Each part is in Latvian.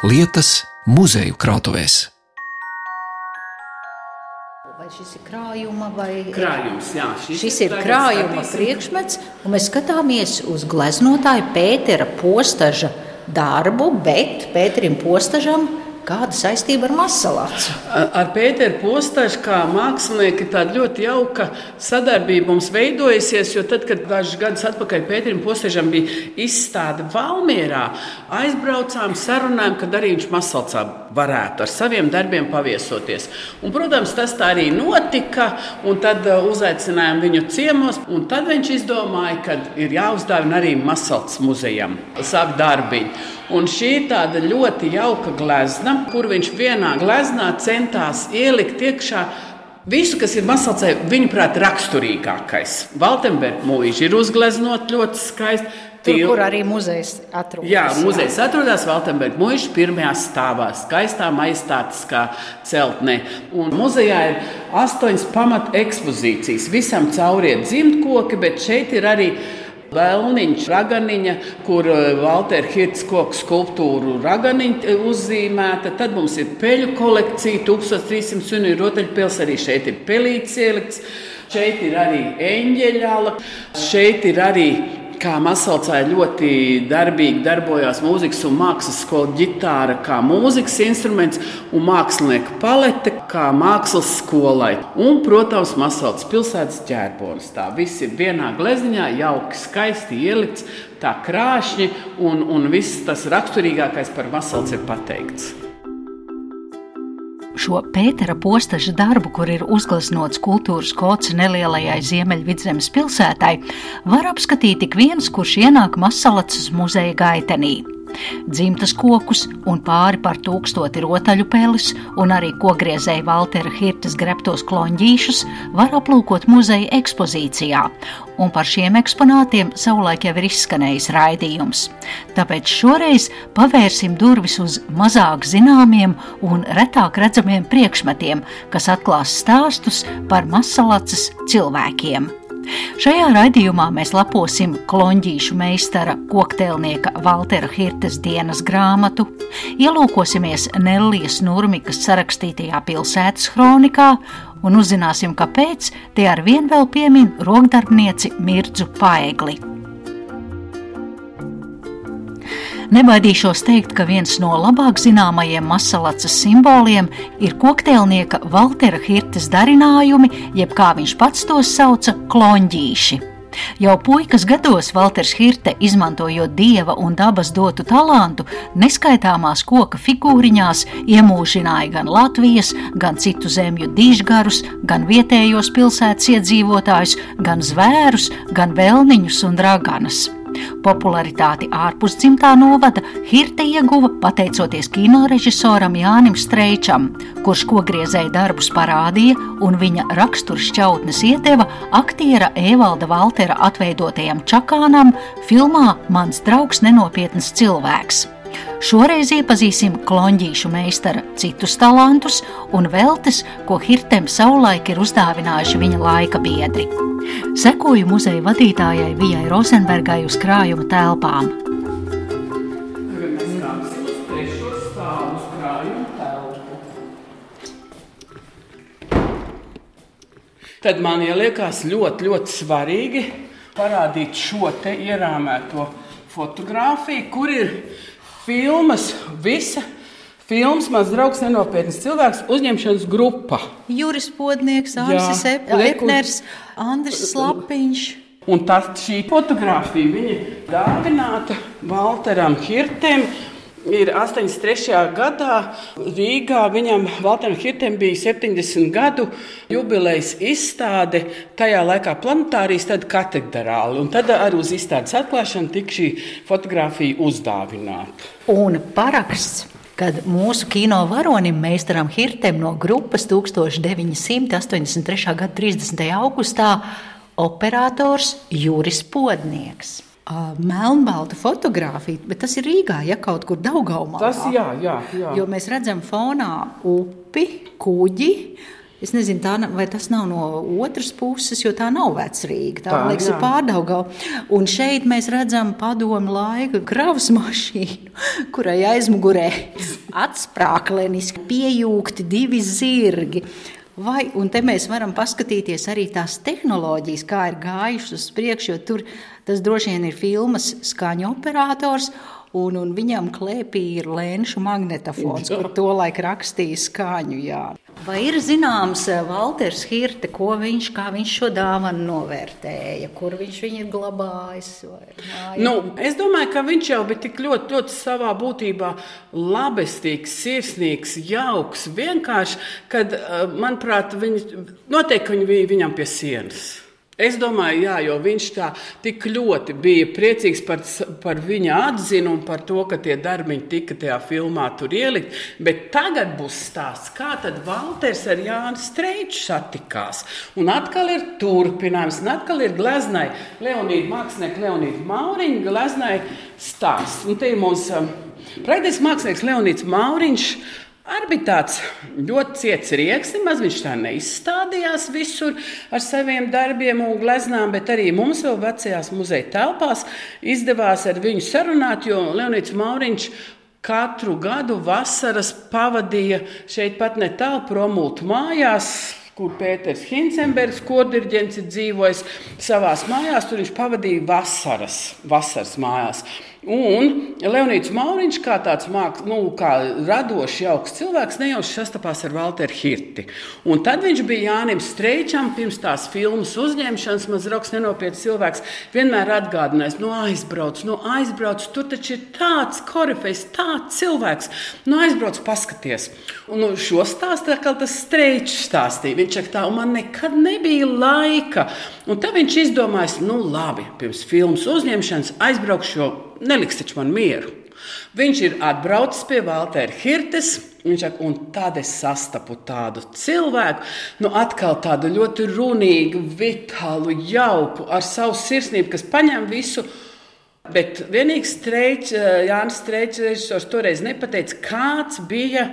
lietas muzeju krātuvēs. Vai šis ir krājuma vai Krājums, jā, šis, Šis ir tagad krājuma skatīsim. priekšmets, un mēs skatāmies uz gleznotāja Pētera Postaža darbu, bet Pēterim Postažam kāda saistība ar masalācu? Ar Pēteru Postašu kā mākslinieku tāda ļoti jauka sadarbība mums veidojusies. Jo tad, kad dažus gadus atpakaļ Pēterim Postašam bija izstāde Valmierā, aizbraucām, sarunājām, kad arī viņš Masalcā varētu ar saviem darbiem paviesoties. Un, protams, tas tā arī notika. un Tad uh, uzaicinājām viņu ciemos, un tad viņš izdomāja, ka ir jāuzdāvina arī Masalcas muzejam savu darbiņu. Un šī ir tāda ļoti jauka glezna, kur viņš vienā gleznā centās ielikt iekšā visu, kas ir Masalcē, viņuprāt, raksturīgākais. Valtenberga mūža ir uzgleznot ļoti skaisti. Tur, Til- kur arī muzejs atrodas. Jā, muzejs atrodas Valtenberga mūža pirmajā stāvā, skaistā maistātiskā celtnē. Un muzejā ir astoņas pamat ekspozīcijas. Visam cauriet dzimtkoki, bet šeit ir arī Vēlniņš, raganiņa, kur Valtera Hirts koku skulptūru raganiņa uzzīmēta. Tad mums ir peļu kolekcija, 1300 un ir rotaļpils, arī šeit ir pelīts ielikts. Šeit ir arī eņģeļāla, šeit ir arī kā Masalcā ļoti darbīgi darbojās mūzikas un mākslas skola ģitāra, kā mūzikas instruments un mākslinieka palete, kā mākslas skolai. Un, protams, Masalcas pilsētas ķērbonis. Tā viss ir vienā glezniņā, jauki, skaisti ielikts, tā krāšņi un, un viss tas raksturīgākais par Masalcu ir pateikts. Šo Pētera postaža darbu, kur ir uzgleznots kultūras kods nelielajai Ziemeļvidzemes pilsētai, var apskatīt ik viens, kurš ienāk Masalacas muzeja gaitenī. Dzimtas kokus un pāri par tūkstoti rotaļu pelis un arī kogriezēju Valtera Hirtas greptos kloņģīšus var aplūkot muzeja ekspozīcijā, un par šiem eksponātiem savulaik jau ir izskanējis raidījums. Tāpēc šoreiz pavērsim durvis uz mazāk zināmiem un retāk redzamiem priekšmetiem, kas atklās stāstus par masalacas cilvēkiem. Šajā raidījumā mēs laposim kloņģīšu meistara kokteilnieka Valtera Hirtes dienas grāmatu, ielūkosimies Nellijas Nurmikas sarakstītajā pilsētas kronikā un uzzināsim, kāpēc te ar vien vēl piemin rokdarbnieci Mirdzu Paegli. Nebaidīšos teikt, ka viens no labāk zināmajiem masalacas simboliem ir kokteilnieka Valtera Hirtes darinājumi, jeb kā viņš pats tos sauca, kloņģīši. Jau puikas gados Valters Hirte, izmantojot dieva un dabas dotu talantu, neskaitāmās koka figūriņās iemūžināja gan Latvijas, gan citu zemju dižgarus, gan vietējos pilsētas iedzīvotājus, gan zvērus, gan vēlniņus un draganas. Popularitāti ārpus dzimtā novada Hirte ieguva pateicoties kinorežisoram Jānim Streičam, kurš kogriezēja darbus parādīja un viņa raksturšķautnes iedeva aktiera Evalda Valtera atveidotajam čakānam filmā Mans draugs nenopietns cilvēks. Šoreiz iepazīsim kloņģīšu meistara citus talantus un veltes, ko Hirtem savulaik ir uzdāvinājuši viņa laika biedri. Sekoju muzeja vadītājai Vijai Rozenbergai uz krājuma telpām. Tad man liekas ļoti, ļoti svarīgi parādīt šo te ierāmēto fotografiju, kur ir filmas, visa filmas, mans draugs, nenopietns cilvēks, uzņemšanas grupa. Juris Podnieks, Arsis Epners, Andris Slapiņš. Un tā šī fotografija viņa dāvināta Walteram Hirtem. Ir 83. gadā Rīgā viņam, Valteram Hirtem, bija 70 gadu jubilejas izstāde. Tajā laikā planetārijas, tad katedrāli. Un tad arī uz izstādes atklāšanu tika šī fotografija uzdāvināta. Un paraksts, kad mūsu kino varonim, meistaram Hirtem no grupas 1983. gada 30. augustā, operators Juris Podnieks. Ā, Melnbalta fotografija, bet tas ir Rīgā, ja kaut kur Daugaumā. Tas jā, jā, jā. Jo mēs redzam fonā upi, kuģi, Es nezinu, tā, vai tas nav no otras puses, jo tā nav vecrīga. Tā, Tā, liekas, jā. ir pārdaugā. Un šeit mēs redzam padomu laika kravas mašīnu, kurai aizmugurē atsprākleniski piejūgti divi zirgi. Vai, un te mēs varam paskatīties arī tās tehnoloģijas, kā ir gājušas uz priekšu, jo tur tas droši vien ir filmas skaņu operators. Un, un viņam klēpī ir lēnšu magnetofons, kur to laiku rakstīja skaņu. Jā. Vai ir zināms, eh, Walters Hirte, ko viņš, viņš šo dāvanu novērtēja, kur viņš viņu ir glabājis? Nu, es domāju, ka viņš jau bija tik ļoti, ļoti savā būtībā labestīgs, sirsnīgs, jauks. Vienkārši, kad, eh, manuprāt, viņi, noteikti viņi bija viņam pie sienas. Es domāju, jā, jo viņš tā tik ļoti bija priecīgs par, par viņa atzinumu, par to, ka tie darbiņi tika tajā filmā tur ielikt. Bet tagad būs stāsts, kā tad Valters ar Jānu Streiču satikās. Un atkal ir turpinājums, un atkal ir gleznai Leonīda mākslinieka Leonīda Mauriņa gleznai stāsts. Un te ir mums um, praktiski mākslinieks Leonīds Mauriņš. Arī bija tāds ļoti ciets rieks, nemaz viņš tā neizstādījās visur ar saviem darbiem un gleznām, bet arī mums vēl vecajās muzeja telpās izdevās ar viņu sarunāt, jo Leonīds Mauriņš katru gadu vasaras pavadīja šeit pat netālu promultu mājās, kur Pēters Hinsenbergs, kordirģents, ir dzīvojis savā mājās. Tur viņš pavadīja vasaras, vasaras mājās. Un Leonīds Mauriņš, kā tāds mākslinieks, nu, kā radošs, jauks cilvēks, nejauši sastapās ar Walteru Hirti. Un tad viņš bija Jānis Streičam, pirms tās filmas uzņemšanas, mazs rauks, nenopietns cilvēks, vienmēr atgādinājis, no aizbrauc, no aizbrauc, tur taču ir tāds korifejs, tāds cilvēks, no aizbrauc, paskaties. Un nu, šo stāstu atkal tas Streičs stāstīja. Viņš saka, tā, man nekad nebija laika. Un tad viņš izdomājis, nu labi, pirms filmas uzņemšanas aizbraukšu, neliks taču man mieru. Viņš ir atbraucis pie Valtera Hirtes. Viņš saka, un tad es sastapu tādu cilvēku, nu, atkal tādu ļoti runīgu, vitālu, jauku, ar savu sirsnību, kas paņem visu. Bet vienīgs streičs, Jānis Strēčs, režisors toreiz nepateica, kāds bija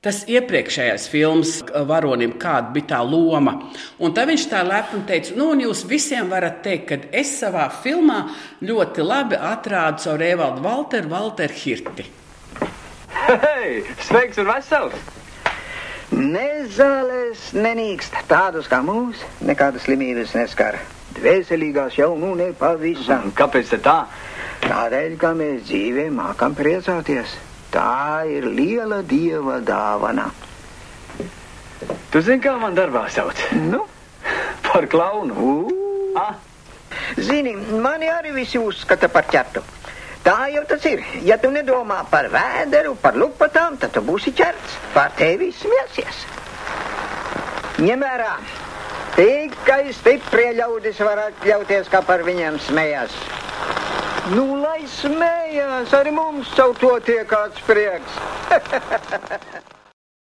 tas iepriekšējais filmas varonim, kāda bija tā loma. Un tad viņš tā lepni teica, nu, un jūs visiem varat teikt, ka es savā filmā ļoti labi atrādu savu Evaldu Valteru, Valteru Hirti. Hei, sveiks un vesels! Nezālēs nenīkst tādus kā mūs, nekādas slimības neskar. Dvēselīgās jau nu nepavisam. Kāpēc tā? Tādēļ, ka mēs dzīvē mākam priecāties. Tā ir liela dieva dāvana. Tu zini, kā man darbā sauc? Nu, Par klaunu. Ah, zini, mani arī visi uzskata par ķertu. Tā jau tas ir. Ja tu nedomā par vēderu, par lupatām, tad tu būsi ķerts. Par tevi smieties. Ņem vērā. Tikai stiprie ļaudis var atļauties, kā par viņiem smējas. Nu, lai smējas, arī mums caur to tiek kāds prieks.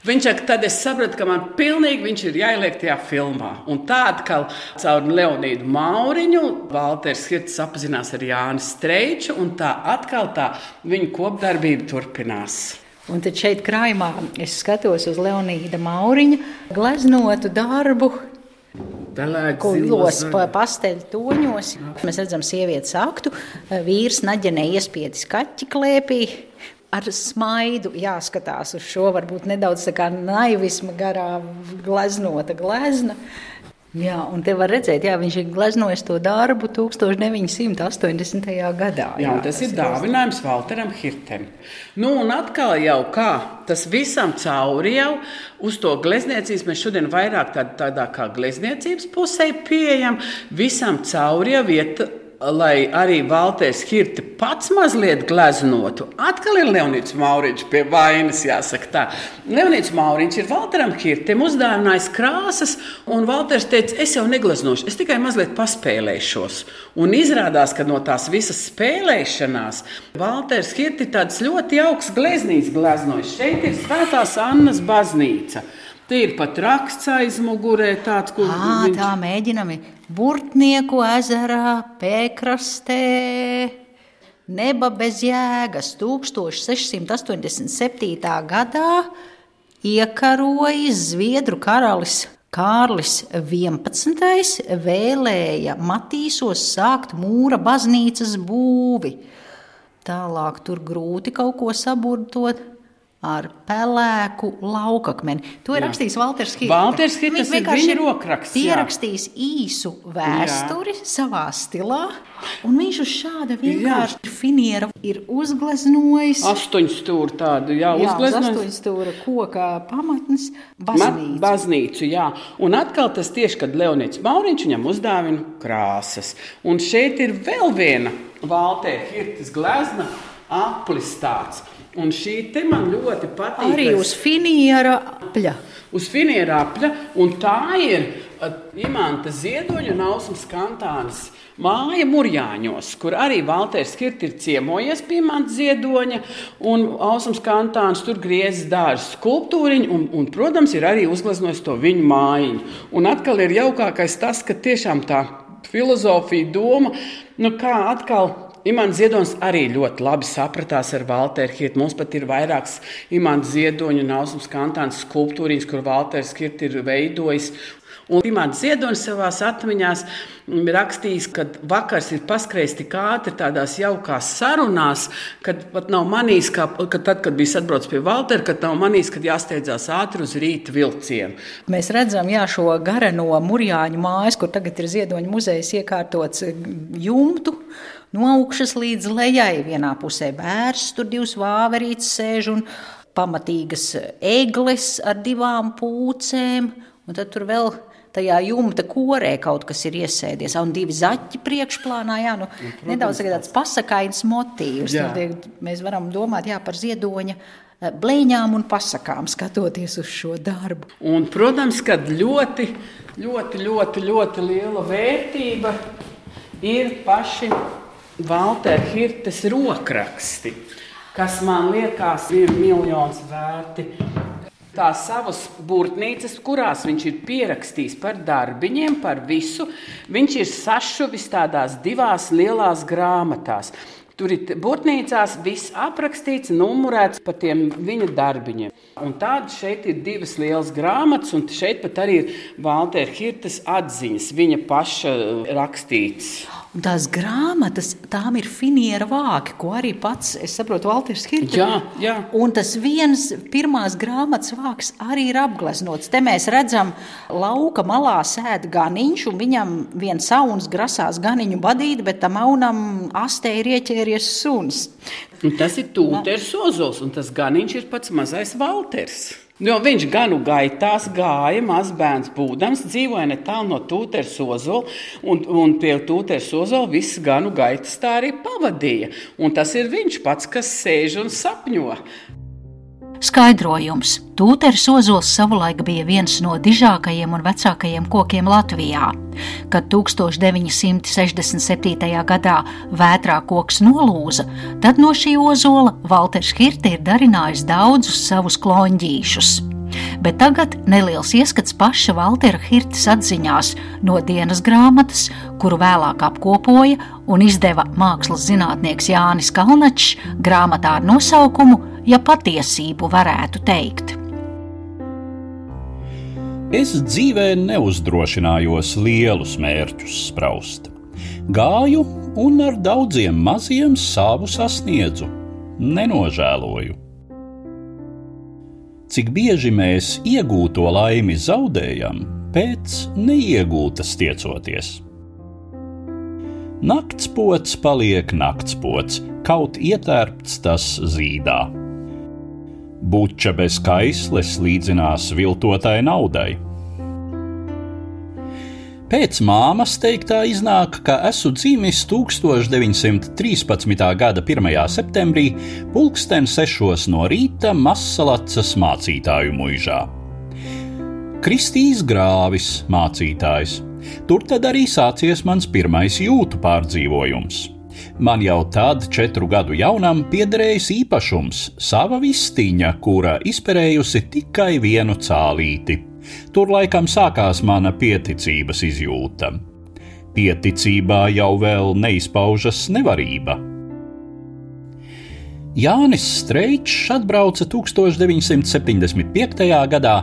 Viņš saka, tad es sapratu, ka man pilnīgi viņš ir jāieliek tajā filmā. Un tā atkal caur Leonīdu Mauriņu Valters Hirts apzinās ar Jānu Streiču, un tā atkal tā viņu kopdarbība turpinās. Un tad šeit krājumā es skatos uz Leonīda Mauriņa gleznotu darbu, ko los pa pasteļu toņos. Mēs redzam sievietes aktu, vīrs naģenē iespiedis kaķi klēpī. Ar smaidu jāskatās uz šo varbūt nedaudz tā kā naivisma garā gleznota glezna. Jā, un te var redzēt, jā, viņš ir gleznojis to darbu 1980. gadā. Jā, un tas ir dāvinājums Walteram Hirtem. Nu, un atkal jau kā tas visam cauri jau uz to glezniecības, mēs šodien vairāk tād, tādā kā glezniecības pusē pieejam, visam cauri jau vieta. Lai arī Valters Hirte pats mazliet gleznotu, atkal ir Leonīds Mauriņš pie vainas, jāsaka tā. Leonīds Mauriņš ir Valteram Hirtem uzdāvinājis krāsas, un Valters teica, es jau negleznošu, es tikai mazliet paspēlēšos. Un izrādās, ka no tās visas spēlēšanās Valters Hirte ir tāds ļoti jauks gleznīts gleznojis. Šeit ir Svētās Annas baznīca. Tie ir pat raksts aizmugurē, tāds, kur À, viņš- tā mēģinam. Burtnieku ezerā, pēkrastē, neba bez jēgas 1687. gadā iekarojis Zviedru karalis Kārlis 11. vēlēja Matīsos sākt mūra baznīcas būvi. Tālāk tur grūti kaut ko saburtot ar pelēku laukakmeni. To ir Jā. rakstījis Hits, tas ir vienkārši viņa rokraksts. Pierakstījis īsu vēsturi jā. savā stilā, un viņš uz šāda vienkārši finiera ir uzgleznojis. Astoņu stūri tādu, jā, Jā, uz uzgleznojis. astoņstūra koka pamatnes Ma- baznīcu. Baznīcu, jā. Un atkal tas tieši, kad Leonīds Mauriņš viņam uzdāvina krāsas. Un šeit ir vēl viena Valtēra Hirtas glezna, aplis tāds. Un šī te man ļoti patīk. Arī uz finiera apļa. uz finiera apļa, un tā ir uh, Imants Ziedoņa un Ausmas Kantānas māja Mūrjāņos, kur arī Valters Kirts ir ciemojies pie Imants Ziedoņa un Ausmas Kantānas, tur griezis dārza skulptūriņu, un, un, protams, ir arī uzgleznojis to viņu mājiņu. Un atkal ir jaukākais tas, ka tiešām tā filozofija, doma, nu kā atkal. Imants Ziedonis arī ļoti labi sapratās ar Walteru Hirtu. Mums pat ir vairākas Imants Ziedoņa un Ausmas Kantānas skulptūriņas, kur Walters Hirts ir veidojis. Un Imants Ziedonis savā atmiņā ir rakstījis, ka vakars ir paskrējis tik ātri tādās jaukās sarunās, kad pat nav manījis, ka, ka tad, kad bija atbraucis pie Waltera, kad nav manījis, ka jāsteidzās ātri uz rīta vilcienu. Mēs redzam jā, šo gareno mūrjāņu mājas, kur tagad ir Ziedoņa muzejs iekārtots eh, jumtu. No augšas līdz lejai vienā pusē bērns, tur divas vāverītes sēž un pamatīgas eglis ar divām pūcēm. Un tad tur vēl tajā jumta korē kaut kas ir iesēdies, un divi zaķi priekšplānā. Jā, nu, nedaudz tāds pasakains motīvs. Tad mēs varam domāt jā, par ziedoņa eh, blēņām un pasakām, skatoties uz šo darbu. Un, protams, ka ļoti, ļoti, ļoti, ļoti liela vērtība ir paši Valtera Hirtes rokraksti, kas man liekas ir miljonus vērti. Tās savas būrnīcas, kurās viņš ir pierakstījis par darbiņiem, par visu, viņš ir sašuvis tādās divās lielās grāmatās. Tur ir būrnīcās viss aprakstīts, numurēts par tiem viņa darbiņiem. Un tādas šeit ir divas lielas grāmatas, un šeit pat arī ir Valtera Hirtas atziņas, viņa paša rakstītas. Un tās grāmatas, tām ir finiera vāki, ko arī pats, es saprotu, Valters Hirts. Jā, jā. Un tas viens pirmās grāmatas vāks arī ir apgleznots. Te mēs redzam, lauka malā sēž ganiņš, un viņam viens sauns grasās ganiņu badīt, bet tam aunam astē ir ieķēries suns. Un tas ir Tūters Ozols, un tas ganiņš ir pats mazais Valters. Jo viņš ganu gaitās gāja, mazs bērns būdams, dzīvoja netālu no Tūters Ozola, un, un pie Tūters Ozola viss ganu gaitas tā arī pavadīja. Un tas ir viņš pats, kas sēž un sapņo. Skaidrojums. Tūteris ozols savulaik bija viens no dižākajiem un vecākajiem kokiem Latvijā. Kad 1967. gadā vētrā koks nolūza, tad no šī ozola Valters Hirte ir darinājis daudzus savus kloņģīšus. Bet tagad neliels ieskats paša Valtera Hirtas atziņās no dienas grāmatas, kuru vēlāk apkopoja un izdeva mākslas zinātnieks Jānis Kalnačs grāmatā ar nosaukumu Ja patiesību varētu teikt. Es dzīvē neuzdrošinājos lielus mērķus spraust. Gāju un ar daudziem maziem savu sasniedzu, nenožēloju. Cik bieži mēs iegūto laimi zaudējam, pēc neiegūtas tiecoties. Naktspots paliek naktspots, kaut ietērpts tas zīdā. Buča bez kaisles līdzinās viltotai naudai. Pēc māmas teiktā iznāk, ka esmu dzimis 1913. gada 1. septembrī, pulksten 6 no rīta Masalacas mācītāju muižā. Kristīs Grāvis, mācītājs. Tur tad arī sācies mans pirmais jūtu pārdzīvojums. Man jau tad, četru gadu jaunam, piederējis īpašums, sava vistiņa, kura izperējusi tikai vienu cālīti. Tur laikam sākās mana pieticības izjūta. Pieticībā jau vēl neizpaužas nevarība. Jānis Streičs atbrauca 1975. gadā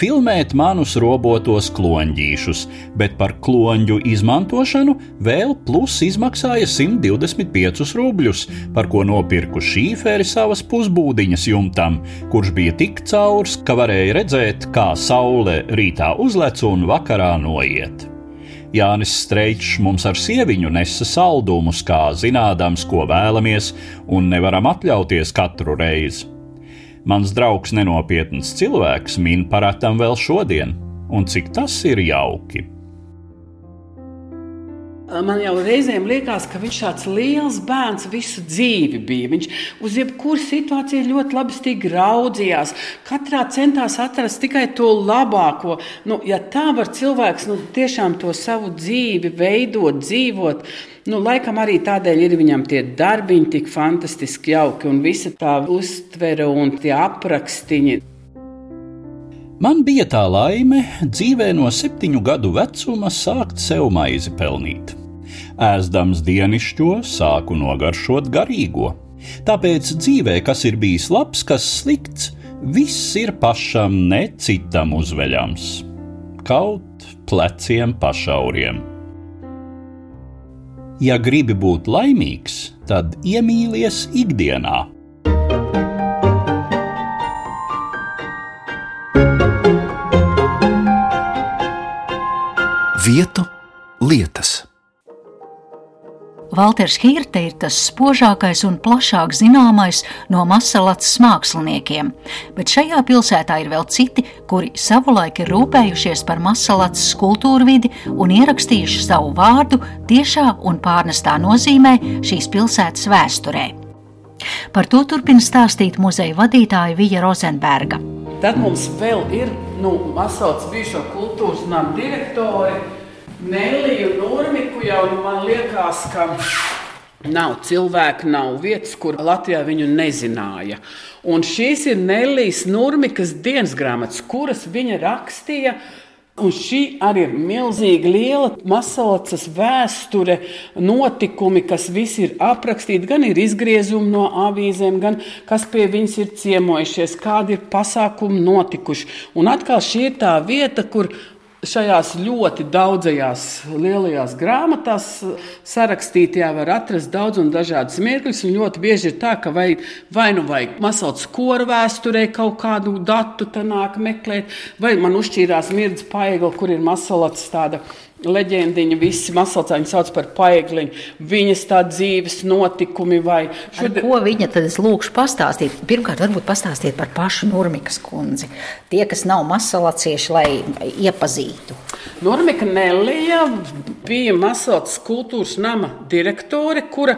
filmēt manus robotos kloņģīšus, bet par kloņģu izmantošanu vēl plus izmaksāja 125 rubļus, par ko nopirku šīferi savas pusbūdiņas jumtam, kurš bija tik caurs, ka varēja redzēt, kā saule rītā uzlec un vakarā noiet. Jānis Streičs mums ar sieviņu nesa saldumus, kā zinādams, ko vēlamies, un nevaram atļauties katru reizi. Mans draugs nenopietns cilvēks min paratam vēl šodien, un cik tas ir jauki. Man jau reizēm liekas, ka viņš tāds liels bērns visu dzīvi. Bija. Viņš uz jebkuru situāciju ļoti labi raudzījās. Katrā centās atrast tikai to labāko. Nu, ja tā var cilvēks nu, tiešām to savu dzīvi veidot, dzīvot, nu, laikam arī tādēļ ir viņam tie darbiņi tik fantastiski jauki un visa tā uztvere un tie aprakstiņi. Man bija tā laime dzīvē no septiņu gadu vecuma sākt sev maizi pelnīt ēzdams dienišķo, sāku nogaršot garīgo. Tāpēc dzīvē, kas ir bijis labs, kas slikts, viss ir pašam, ne citam uzveļams. Kaut pleciem pašauriem. Ja gribi būt laimīgs, tad iemīlies ikdienā. Vietu lietas. Valters Hirte ir tas spožākais un plašāk zināmais no masalats māksliniekiem, bet šajā pilsētā ir vēl citi, kuri savulaik ir rūpējušies par masalats kultūru vidi un ierakstījuši savu vārdu tiešā un pārnestā nozīmē šīs pilsētas vēsturē. Par to turpina stāstīt muzeja vadītāja Vija Rozenberga. Tad mums vēl ir nu, Masalats bijušo kultūras nama direktori Neliju Nurmiku jau man liekas, ka nav cilvēku, nav vietas, kur Latvijā viņu nezināja. Un šīs ir Nelijas Nurmikas dienas grāmatas, kuras viņa rakstīja. Un šī arī ir milzīga, liela masalacas vēsture, notikumi, kas visi ir aprakstīti. Gan ir izgriezumi no avīzēm, gan kas pie viņas ir ciemojušies, kādi ir pasākumi notikuši. Un atkal šī ir tā vieta, kur Šajās ļoti daudzajās lielajās grāmatās sarakstītajā var atrast daudz un dažādas mirkļus. Ļoti bieži ir tā, ka vai, vai nu vajag masauts koru vēsturē kaut kādu datu nāk meklēt, vai man uzšķīrās mirdz paigla, kur ir masalats tāda leģendiņa, visi masalcāņi sauc par paegliņu, viņas tā dzīves notikumi vai šodien... Ar ko viņa tad es lūkšu pastāstīt? Pirmkārt, varbūt pastāstiet par pašu Nurmikas kundzi. Tie, kas nav masalacieši, lai iepazītu. Normika Nelija bija Masalcas kultūras nama direktore, kura,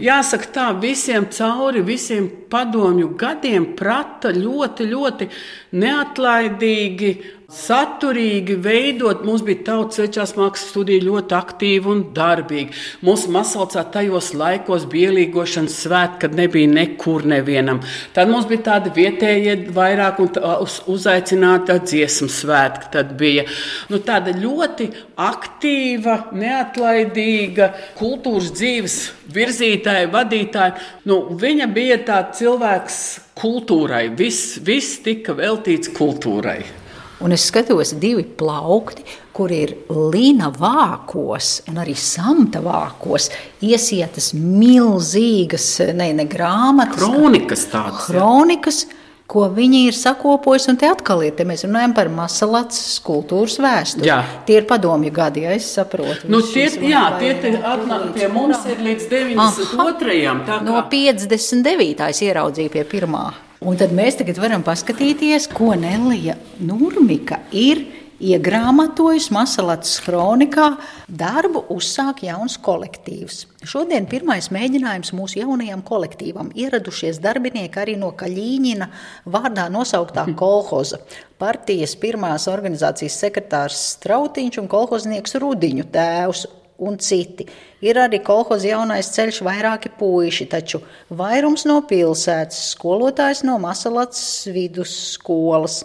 jāsaka tā, visiem cauri visiem padomju gadiem prata ļoti, ļoti neatlaidīgi saturīgi veidot. Mums bija tautas večās mākslas studija ļoti aktīva un darbīga. Mūsu masalcā tajos laikos bija ielīgošanas svētki, kad nebija nekur nevienam. Tad mums bija tādi vietējie vairāk un uz, uzaicināta dziesmu svētki. Tad bija nu, tāda ļoti aktīva, neatlaidīga kultūras dzīves virzītāja, vadītāja. Nu, viņa bija tāds cilvēks kultūrai. Viss, viss tika veltīts kultūrai. Un es skatos divi plaukti, kur ir līna vākos un arī samta vākos iesietas milzīgas, ne, ne grāmatas, kronikas tādas. Kronikas, ko viņi ir sakopojuši, un te atkal ir, te mēs runājam par masalats kultūras vēsturi. Jā. Tie ir padomju gadi, ja es saprotu. Nu, tie, jā, tie atnāk pie mums ir līdz 92. Aha, no 59. ieraudzīja pie pirmā. Un tad mēs tagad varam paskatīties, ko Nelija Nurmika ir iegrāmatojusi Masalats kronikā. Darbu uzsāk jauns kolektīvs. Šodien pirmais mēģinājums mūsu jaunajam kolektīvam. Ieradušies darbinieki arī no Kaļīņina vārdā nosauktā kolhoza. Partijas pirmās organizācijas sekretārs Strautiņš un kolhoznieks Rudiņu tēvs un citi. Ir arī kolhoza jaunais ceļš, vairāki puiši, taču vairums no pilsētas, skolotājs no Masalats vidusskolas.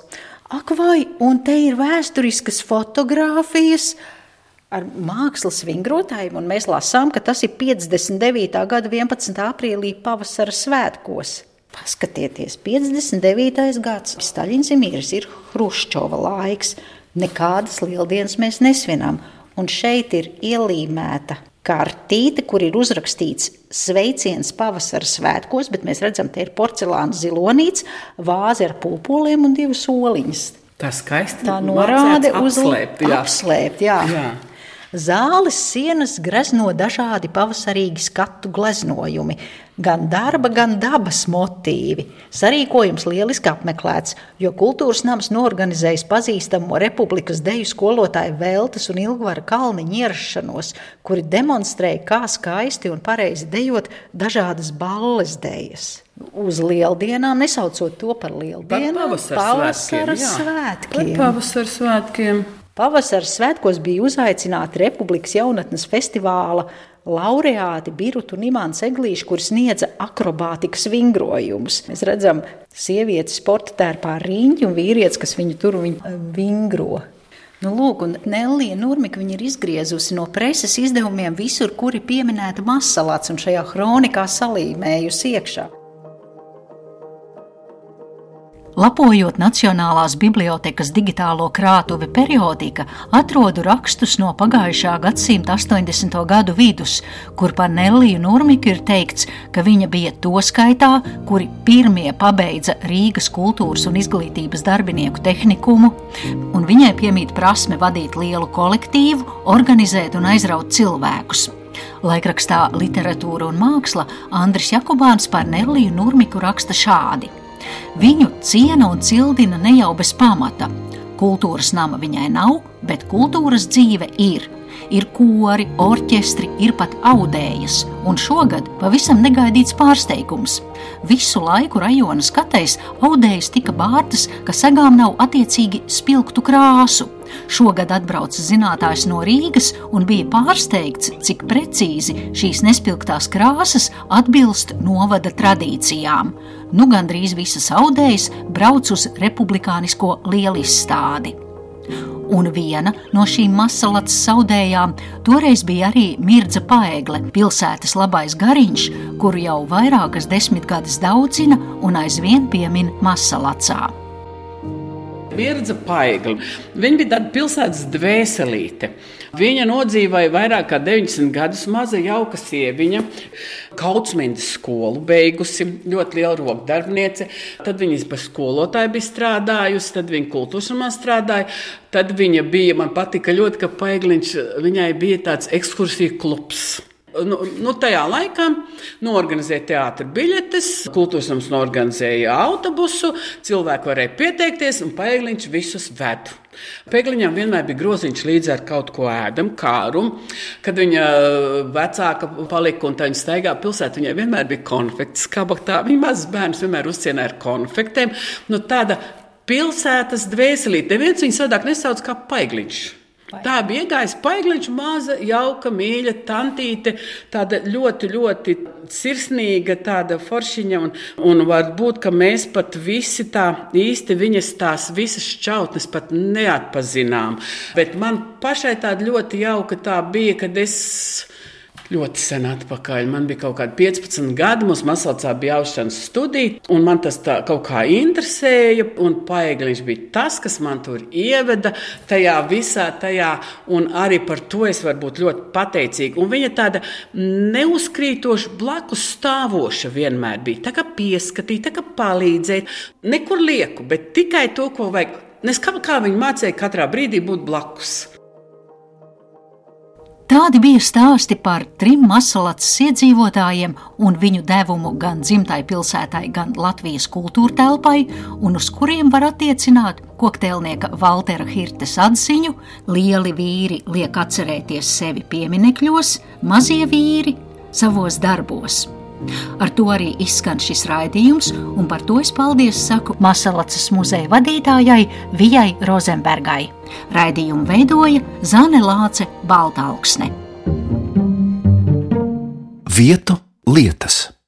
Ak, vai, un te ir vēsturiskas fotogrāfijas ar mākslas vingrotājiem, un mēs lasām, ka tas ir 59. gada 11. aprīlī pavasara svētkos. Paskatieties, 59. gads, Staļins ir miris, ir Hruščova laiks. Nekādas lieldienas mēs nesvinām. Un šeit ir ielīmēta kartīte, kur ir uzrakstīts sveiciens pavasara svētkos, bet mēs redzam, te ir porcelāna zilonīts, vāze ar pulpoliem un divas soliņas. Tā skaisti Tā norāda uz apslēpt, jā. apslēpt, jā. Jā. Zāles sienas grezno dažādi pavasarīgi skatu gleznojumi, gan darba, gan dabas motīvi. Sarīkojums lieliski apmeklēts, jo kultūras nams norganizējis pazīstamo republikas deju skolotāju Veltes un Ilgvara Kalniņa ierašanos, kuri demonstrēja, kā skaisti un pareizi dejot dažādas balles dejas. Uz lieldienām, nesaucot to par lieldienām, pavasara svētkiem. pavasara svētkiem. Par pavasara svētkiem. Pavasara svētkos bija uzaicināti Republikas jaunatnes festivāla laureāti Birta un Imants Eglīši, kur sniedza akrobātikas vingrojumus. Mēs redzam sievieti sporta tērpā riņķi un vīrietis, kas viņu tur viņu eh, vingro. Nu, lūk, un Nellija Nurmika ir izgriezusi no preses izdevumiem visur, kuri pieminēta masalāts un šajā kronikā salīmējusi iekšā. Lapojot Nacionālās bibliotekas digitālo krātuvi periodika, atrodu rakstus no pagājušā gadsimta 80. gadu vidus, kur par Nelliju Nurmiku ir teikts, ka viņa bija to skaitā, kuri pirmie pabeidza Rīgas kultūras un izglītības darbinieku tehnikumu, un viņai piemīt prasme vadīt lielu kolektīvu, organizēt un aizraut cilvēkus. Laikrakstā Literatūra un māksla Andris Jakubāns par Nelliju Nurmiku raksta šādi. Viņu ciena un cildina ne jau bez pamata. Kultūras nama viņai nav, bet kultūras dzīve ir. Ir kori, orķestri, ir pat audējas, un šogad pavisam negaidīts pārsteigums. Visu laiku rajona skatēs audējas tika bārtas, ka segām nav attiecīgi spilgtu krāsu. Šogad atbrauca zinātājs no Rīgas un bija pārsteigts, cik precīzi šīs nespilgtās krāsas atbilst novada tradīcijām. Nu gandrīz visas audējas brauc uz republikānisko lielizstādi. Un viena no šīm masalats saudējām toreiz bija arī Mirdza Paegle, pilsētas labais gariņš, kuru jau vairākas desmitgades daudzina un aizvien piemin masalacā. Mirdza Paigla. Viņa bija tāda pilsētas dvēselīte. Viņa nodzīvoja vairāk kā 90 gadus, maza jauka sieviņa, Kautsmīnas skolu beigusi, ļoti liela rokdarbniece. Tad viņa par skolotāju bija strādājusi, tad viņa kultūras namā strādāja. Tad viņa bija, man patika ļoti, ka Paigliņš, viņai bija tāds ekskursiju klubs. Nu, nu, tajā laikā norganizēja teātris biļetes, kultūras nams norganizēja autobusu, cilvēki varēja pieteikties, un Pēkliņš visus ved. Pēkliņam vienmēr bija groziņš līdzi ar kaut ko ēdamu, kārumu. Kad viņa vecāka palika un viņa staigā pilsētā, viņai vienmēr bija konfekts kabatā. Viņa mazs bērns vienmēr uzcienīja ar konfektēm. Nu, tāda pilsētas dvēselīte. Neviens viņu savādāk nesauc kā Pēkliņš. Tā bija iegājusi paiglis, maza, jauka, mīļa, tantīte, tāda ļoti, ļoti sirsnīga, tāda foršiņa. Un, un varbūt, ka mēs pat visi tā īsti viņas tās visas šķautnes pat neatpazinām. Bet man pašai tāda ļoti jauka tā bija, kad es ļoti sen atpakaļ. Man bija kaut kādi 15 gadi, mums Masalcā bija aušanas studija, un man tas tā kaut kā interesēja, un Paegliņš bija tas, kas man tur ieveda tajā visā tajā, un arī par to es varu būt ļoti pateicīga. Un viņa tāda neuzkrītoša, blakus stāvoša vienmēr bija. Tā kā pieskatīja, tā kā palīdzēja, nekur lieku, bet tikai to, ko vajag. Nes kā, kā viņa mācīja katrā brīdī būt blakus. Tādi bija stāsti par trim masalats iedzīvotājiem un viņu devumu gan dzimtai pilsētai, gan Latvijas kultūra telpai, un uz kuriem var attiecināt kokteilnieka Valtera Hirtes atziņu: lieli vīri liek atcerēties sevi pieminekļos, mazie vīri savos darbos. Ar to arī izskan šis raidījums, un par to es paldies saku Masalacas muzeja vadītājai Vijai Rozenbergai. Raidījumu veidoja Zane Lāce Baltāuksne. Vietu lietas.